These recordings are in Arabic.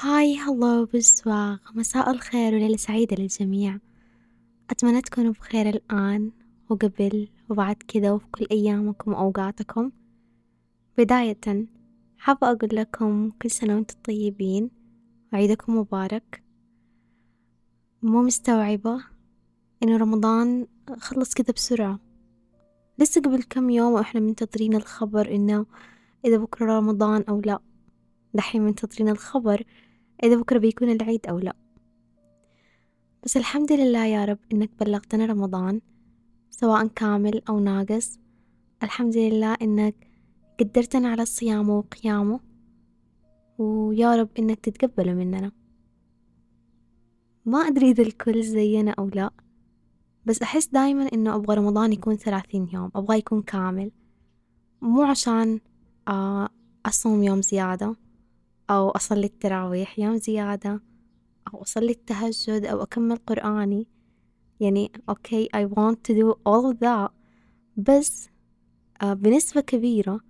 هاي هلو بالزواغ مساء الخير وليلة سعيدة للجميع. أتمنى تكونوا بخير الآن وقبل وبعد كذا وفي كل أيامكم وأوقاتكم. بداية حابة أقول لكم كل سنة وأنتم طيبين. وعيدكم مبارك. مو مستوعبة إنه رمضان خلص كذا بسرعة. لسه قبل كم يوم وإحنا منتظرين الخبر إنه إذا بكرة رمضان أو لا. دحين منتظرين الخبر إذا بكرة بيكون العيد أو لا. بس الحمد لله يا رب إنك بلغتنا رمضان سواء كامل أو ناقص. الحمد لله إنك قدرتنا على الصيام وقيامه ويا رب إنك تتقبله مننا. ما أدري إذا الكل زينا أو لا بس أحس دايما إنه أبغى رمضان يكون ثلاثين يوم أبغاه يكون كامل. مو عشان آه، أصوم يوم زيادة. أو أصلي التراويح يوم زيادة أو أصلي التهجد أو أكمل قرآني. يعني أوكي I want to do all of that. بس آه بنسبة كبيرة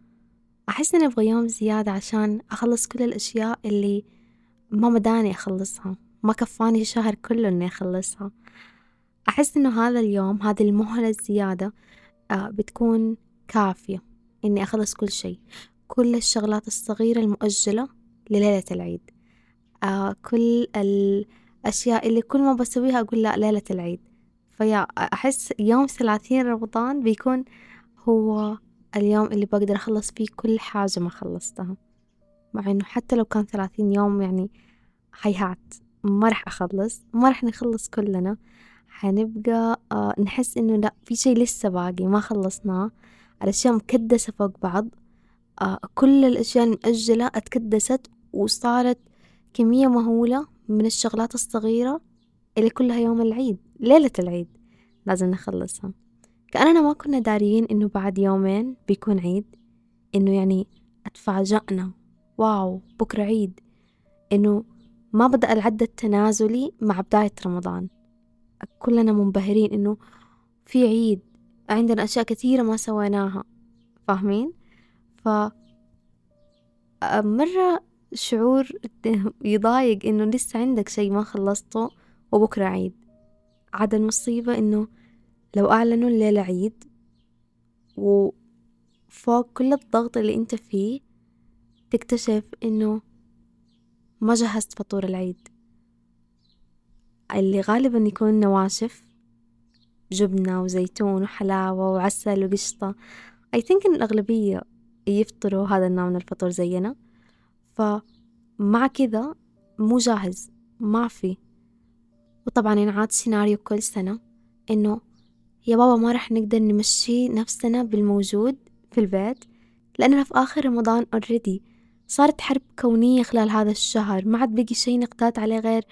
أحس إني أبغى يوم زيادة عشان أخلص كل الأشياء اللي ما مداني أخلصها ما كفاني الشهر كله إني أخلصها. أحس إنه هذا اليوم هذه المهلة الزيادة آه بتكون كافية إني أخلص كل شيء. كل الشغلات الصغيرة المؤجلة لليلة العيد. آه كل الأشياء اللي كل ما بسويها أقول لا ليلة العيد. فيا أحس يوم ثلاثين رمضان بيكون هو اليوم اللي بقدر أخلص فيه كل حاجة ما خلصتها. مع إنه حتى لو كان ثلاثين يوم يعني هيهات ما راح أخلص ما راح نخلص كلنا. حنبقى آه نحس إنه لا في شي لسه باقي ما خلصناه. الأشياء مكدسة فوق بعض. آه كل الأشياء المؤجلة أتكدست وصارت كمية مهولة من الشغلات الصغيرة اللي كلها يوم العيد ليلة العيد لازم نخلصها. كأننا ما كنا داريين إنه بعد يومين بيكون عيد إنه يعني أتفاجأنا واو بكرة عيد. إنه ما بدأ العد التنازلي مع بداية رمضان. كلنا منبهرين إنه في عيد عندنا أشياء كثيرة ما سويناها فاهمين؟ ف مرة شعور يضايق إنه لسه عندك شي ما خلصته وبكرة عيد. عاد المصيبة إنه لو أعلنوا الليلة عيد وفوق كل الضغط اللي أنت فيه تكتشف إنه ما جهزت فطور العيد. اللي غالبا يكون نواشف جبنة وزيتون وحلاوة وعسل وقشطة. I think إن الأغلبية يفطروا هذا النوع من الفطور زينا. فمع كذا مو جاهز ما في. وطبعا ينعاد سيناريو كل سنة إنه يا بابا ما رح نقدر نمشي نفسنا بالموجود في البيت لأننا في آخر رمضان اوريدي صارت حرب كونية خلال هذا الشهر ما عاد بقي شي نقتات عليه غير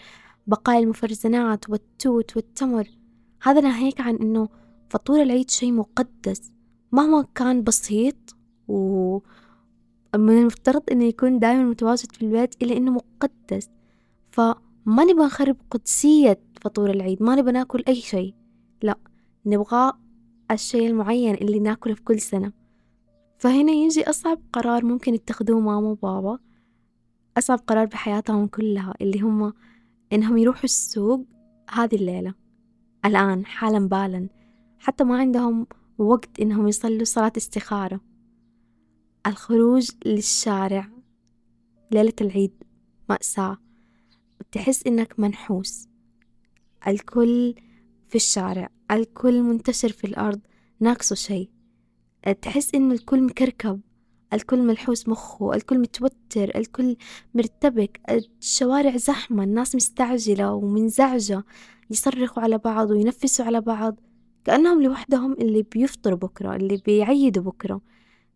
بقايا المفرزنات والتوت والتمر. هذا ناهيك عن إنه فطور العيد شي مقدس. مهما كان بسيط و من المفترض إنه يكون دائما متواجد في البيت إلا إنه مقدس. فما نبغى نخرب قدسية فطور العيد ما نبغى ناكل أي شيء. لا نبغى الشيء المعين اللي ناكله في كل سنة. فهنا يجي أصعب قرار ممكن يتخذوه ماما وبابا. أصعب قرار بحياتهم كلها اللي هم إنهم يروحوا السوق هذه الليلة. الآن حالا بالا حتى ما عندهم وقت إنهم يصلوا صلاة استخارة. الخروج للشارع ليلة العيد مأساة تحس إنك منحوس. الكل في الشارع الكل منتشر في الأرض ناقصه شي تحس إن الكل مكركب الكل ملحوس مخه الكل متوتر الكل مرتبك. الشوارع زحمة الناس مستعجلة ومنزعجة. يصرخوا على بعض وينفسوا على بعض. كأنهم لوحدهم اللي بيفطروا بكرة اللي بيعيدوا بكرة.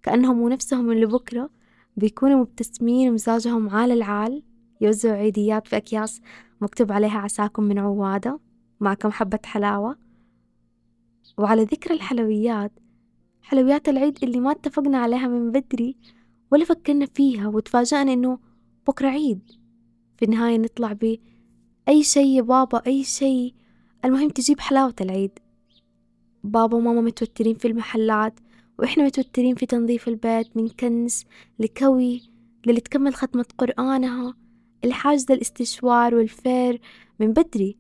كأنهم ونفسهم اللي بكرة بيكونوا مبتسمين ومزاجهم عال العال. يوزعوا عيديات في أكياس مكتوب عليها عساكم من عوادة. مع كم حبة حلاوة. وعلى ذكر الحلويات حلويات العيد اللي ما اتفقنا عليها من بدري ولا فكرنا فيها وتفاجأنا إنه بكرة عيد. في النهاية نطلع بأي شي يا بابا أي شي. المهم تجيب حلاوة العيد. بابا وماما متوترين في المحلات. وإحنا متوترين في تنظيف البيت من كنس لكوي للي تكمل ختمة قرآنها اللي حاجزة الاستشوار والفير من بدري.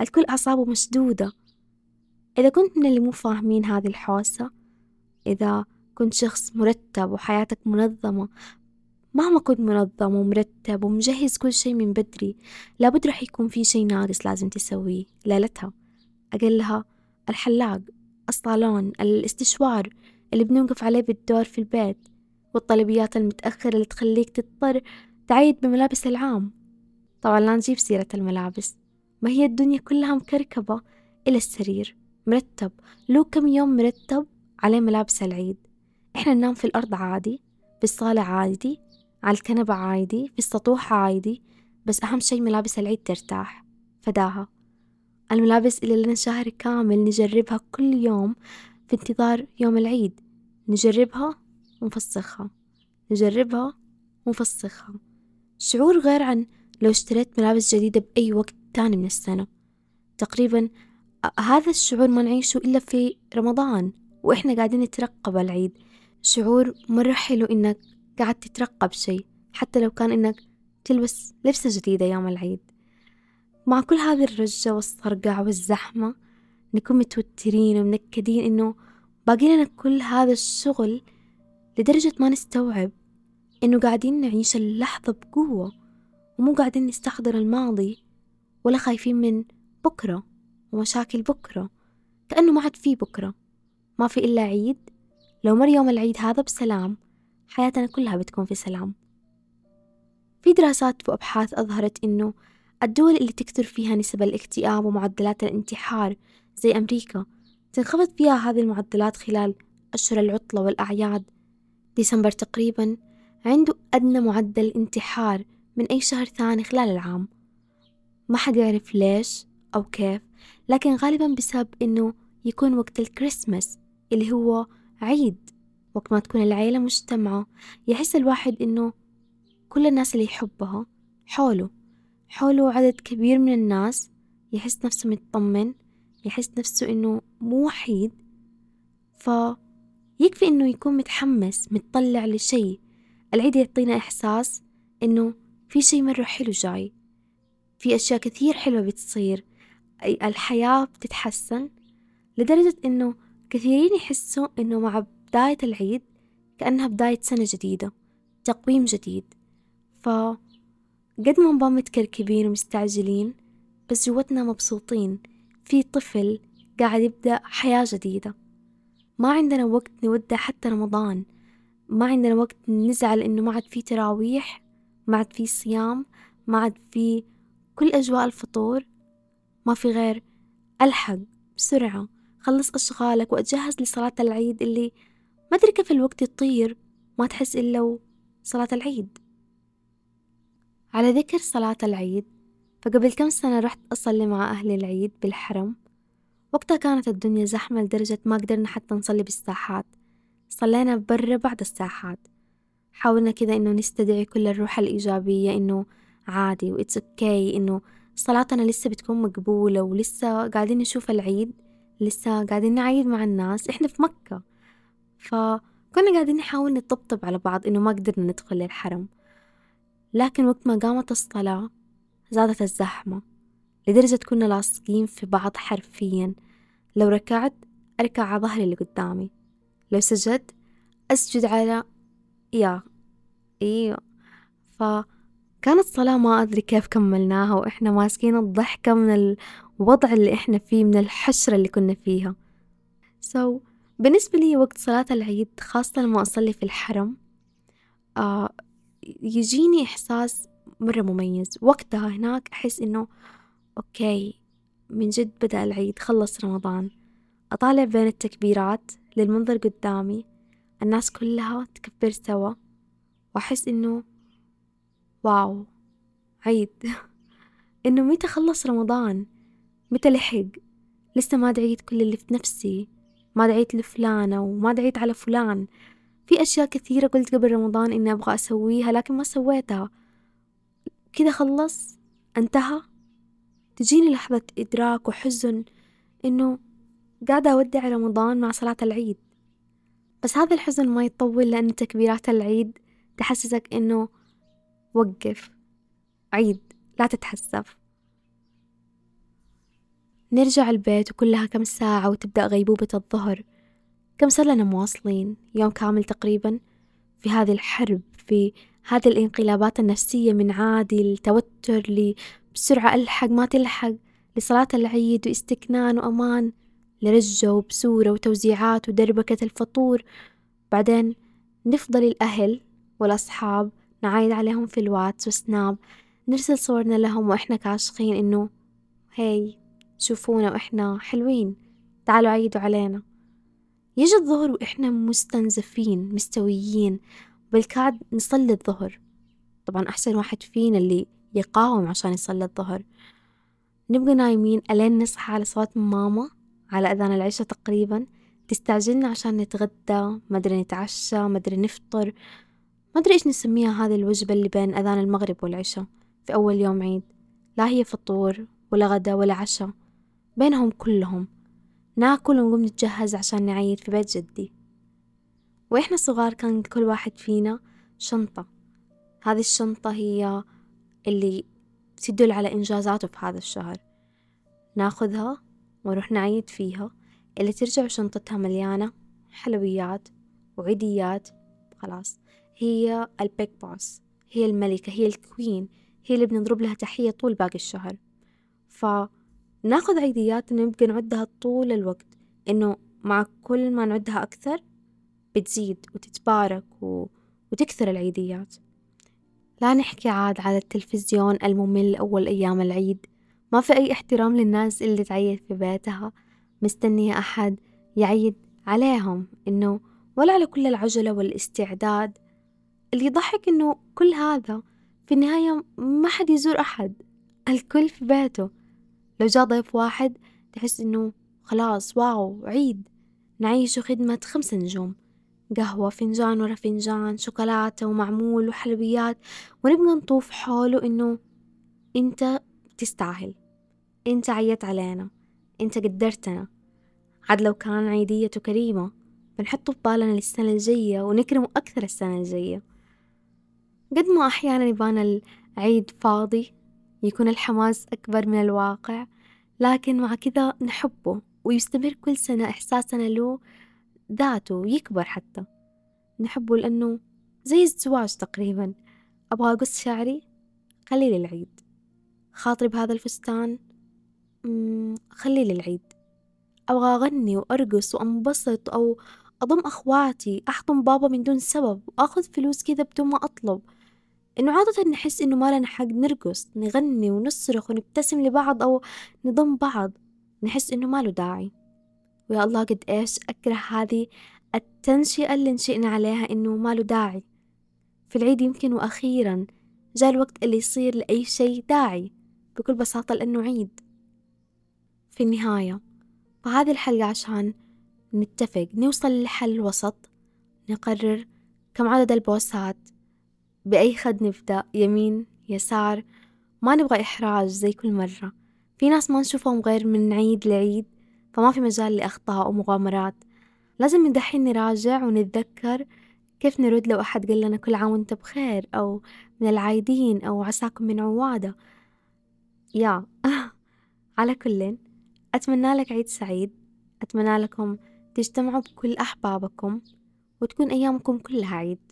الكل أعصابه مشدودة. إذا كنت من اللي مو فاهمين هذه الحوسة إذا كنت شخص مرتب وحياتك منظمة مهما كنت منظم ومرتب ومجهز كل شي من بدري لابد رح يكون في شي ناقص لازم تسويه ليلتها. أقلها الحلاق الصالون الاستشوار اللي بنوقف عليه بالدور في البيت والطلبيات المتأخرة اللي تخليك تضطر تعيد بملابس العام. طبعا لا نجيب سيرة الملابس ما هي الدنيا كلها مكركبة إلى السرير مرتب. لو كم يوم مرتب عليه ملابس العيد. إحنا ننام في الأرض عادي بالصالة عادي على الكنبة عادي في السطوح عادي بس أهم شي ملابس العيد ترتاح. فداها. الملابس اللي لنا شهر كامل نجربها كل يوم في انتظار يوم العيد. نجربها ونفسخها. نجربها ونفسخها. شعور غير عن لو اشتريت ملابس جديدة بأي وقت تاني من السنة. تقريبا هذا الشعور ما نعيشه إلا في رمضان وإحنا قاعدين نترقب العيد. شعور مرة حلو إنك قاعد تترقب شي حتى لو كان إنك تلبس لبسة جديدة يوم العيد. مع كل هذه الرجة والصرقعة والزحمة نكون متوترين ومنكدين إنه باقي لنا كل هذا الشغل لدرجة ما نستوعب إنه قاعدين نعيش اللحظة بقوة ومو قاعدين نستحضر الماضي ولا خايفين من بكرة ومشاكل بكرة كأنه ما عاد في بكرة ما في إلا عيد. لو مر يوم العيد هذا بسلام حياتنا كلها بتكون في سلام. في دراسات وأبحاث أظهرت إنه الدول اللي تكثر فيها نسب الاكتئاب ومعدلات الانتحار زي أمريكا تنخفض فيها هذه المعدلات خلال أشهر العطلة والأعياد. ديسمبر تقريبا عنده أدنى معدل انتحار من أي شهر ثاني خلال العام. ما حد يعرف ليش أو كيف لكن غالبا بسبب إنه يكون وقت الكريسماس اللي هو عيد. وقت ما تكون العيلة مجتمعة يحس الواحد إنه كل الناس اللي يحبها حوله. حوله عدد كبير من الناس يحس نفسه مطمن يحس نفسه إنه مو وحيد فيكفي إنه يكون متحمس متطلع لشي. العيد يعطينا إحساس إنه في شي مرة حلو جاي في أشياء كثير حلوة بتصير. الحياة بتتحسن لدرجة إنه كثيرين يحسوا إنه مع بداية العيد كأنها بداية سنة جديدة تقويم جديد. ف قد ما نبقى متكركبين ومستعجلين بس جوتنا مبسوطين. في طفل قاعد يبدأ حياة جديدة. ما عندنا وقت نودع حتى رمضان. ما عندنا وقت نزعل إنه ما عاد في تراويح ما عاد في صيام ما عاد في كل أجواء الفطور. ما في غير ألحق بسرعة خلص أشغالك وأتجهز لصلاة العيد اللي ما أدري كيف الوقت يطير ما تحس إلا صلاة العيد. على ذكر صلاة العيد فقبل كم سنة رحت أصلي مع أهلي العيد بالحرم. وقتها كانت الدنيا زحمة لدرجة ما قدرنا حتى نصلي بالساحات. صلينا برا بعد الساحات. حاولنا كذا إنه نستدعي كل الروح الإيجابية إنه عادي وإتس أوكي إنه صلاتنا لسه بتكون مقبولة ولسه قاعدين نشوف العيد لسه قاعدين نعيد مع الناس. إحنا في مكة. فكنا قاعدين نحاول نطبطب على بعض إنه ما قدرنا ندخل للحرم لكن وقت ما قامت الصلاة زادت الزحمة لدرجة كنا لاصقين في بعض حرفيا. لو ركعت أركع على ظهري اللي قدامي لو سجدت أسجد على يا إيوه. فكانت صلاة ما أدري كيف كملناها وإحنا ماسكين الضحكة من الوضع اللي إحنا فيه من الحشرة اللي كنا فيها. سو so, بالنسبة لي وقت صلاة العيد خاصة لما أصلي في الحرم آه يجيني إحساس مرة مميز. وقتها هناك أحس إنه okay من جد بدأ العيد خلص رمضان. أطالع بين التكبيرات للمنظر قدامي. الناس كلها تكبر سوا. وأحس إنه wow عيد. إنه متى خلص رمضان؟ متى لحق؟ لسه ما دعيت كل اللي في نفسي. ما دعيت لفلانة وما دعيت على فلان. في أشياء كثيرة قلت قبل رمضان إني أبغى أسويها لكن ما سويتها. كذا خلص؟ انتهى؟ تجيني لحظة إدراك وحزن إنه قاعدة أودع رمضان مع صلاة العيد. بس هذا الحزن ما يطول لأن تكبيرات العيد تحسسك إنه وقف. عيد لا تتحسف. نرجع البيت وكلها كم ساعة وتبدأ غيبوبة الظهر. كم صار لنا مواصلين؟ يوم كامل تقريبا في هذه الحرب في هذه الانقلابات النفسية من عادي لتوتر لبسرعة ألحق ما تلحق لصلاة العيد واستكنان وأمان لرجة وبسورة وتوزيعات ودربكة الفطور. بعدين نفضل الأهل والأصحاب نعايد عليهم في الواتس وسناب نرسل صورنا لهم وإحنا كاشخين إنه هاي شوفونا وإحنا حلوين تعالوا عيدوا علينا. يجي الظهر وإحنا مستنزفين مستويين. بالكاد نصلي الظهر. طبعا أحسن واحد فينا اللي يقاوم عشان يصلي الظهر. نبقى نايمين ألين نصحى على صوت ماما على أذان العشاء تقريبا. تستعجلنا عشان نتغدى مدري نتعشى مدري نفطر. ما أدري إيش نسميها هذه الوجبة اللي بين أذان المغرب والعشاء في أول يوم عيد. لا هي فطور ولا غدا ولا عشاء. بينهم كلهم. ناكل ونقوم نتجهز عشان نعيد في بيت جدي. وإحنا صغار كان كل واحد فينا شنطة. هذه الشنطة هي اللي تدل على إنجازاته في هذا الشهر. ناخذها ونروح نعيد فيها اللي ترجع شنطتها مليانة حلويات وعيديات خلاص. هي ال big boss هي الملكة هي ال queen هي اللي بنضرب لها تحية طول باقي الشهر. فناخذ عيديات نبقى نعدها طول الوقت إنه مع كل ما نعدها أكثر بتزيد وتتبارك و... وتكثر العيديات. لا نحكي عاد على التلفزيون الممل أول أيام العيد. ما في أي احترام للناس اللي تعيد في بيتها. مستنية أحد يعيد عليهم إنه ولا على كل العجلة والاستعداد. اللي يضحك إنه كل هذا في النهاية ما حد يزور أحد. الكل في بيته. لو جاء ضيف واحد تحس إنه خلاص واو عيد. نعيش خدمة خمس نجوم. قهوة فنجان ورا فنجان شوكولاتة ومعمول وحلويات. ونبقى نطوف حوله إنه أنت تستاهل. أنت عيت علينا. أنت قدرتنا. عاد لو كان عيديته كريمة بنحطه في بالنا للسنة الجاية ونكرمه أكثر السنة الجاية. قد ما أحيانا يبان العيد فاضي يكون الحماس أكبر من الواقع لكن مع كذا نحبه ويستمر كل سنة إحساسنا له ذاته ويكبر حتى. نحبه لأنه زي الزواج تقريبا. أبغى أقص شعري؟ خلي العيد خاطري بهذا الفستان؟ خلي العيد أبغى أغني وأرقص وأنبسط أو أضم أخواتي أحضن بابا من دون سبب وأخذ فلوس كذا بدون ما أطلب. إنه عادة نحس إنه ما لنا حق نرقص نغني ونصرخ ونبتسم لبعض أو نضم بعض. نحس إنه ما له داعي. ويا الله قد إيش أكره هذه التنشئة اللي نشئنا عليها إنه ما له داعي. في العيد يمكن وأخيرا جاء الوقت اللي يصير لأي شيء داعي بكل بساطة لأنه عيد. في النهاية فهذه الحلقة عشان نتفق نوصل لحل وسط نقرر كم عدد البوسات بأي خد نبدأ يمين يسار ما نبغى إحراج زي كل مرة. في ناس ما نشوفهم غير من عيد لعيد فما في مجال لأخطاء ومغامرات لازم من دحين نراجع ونتذكر كيف نرد لو أحد قال لنا كل عام وأنت بخير أو من العايدين أو عساكم من عوادة. يا على كل أتمنى لك عيد سعيد. أتمنى لكم تجتمعوا بكل أحبابكم وتكون أيامكم كلها عيد.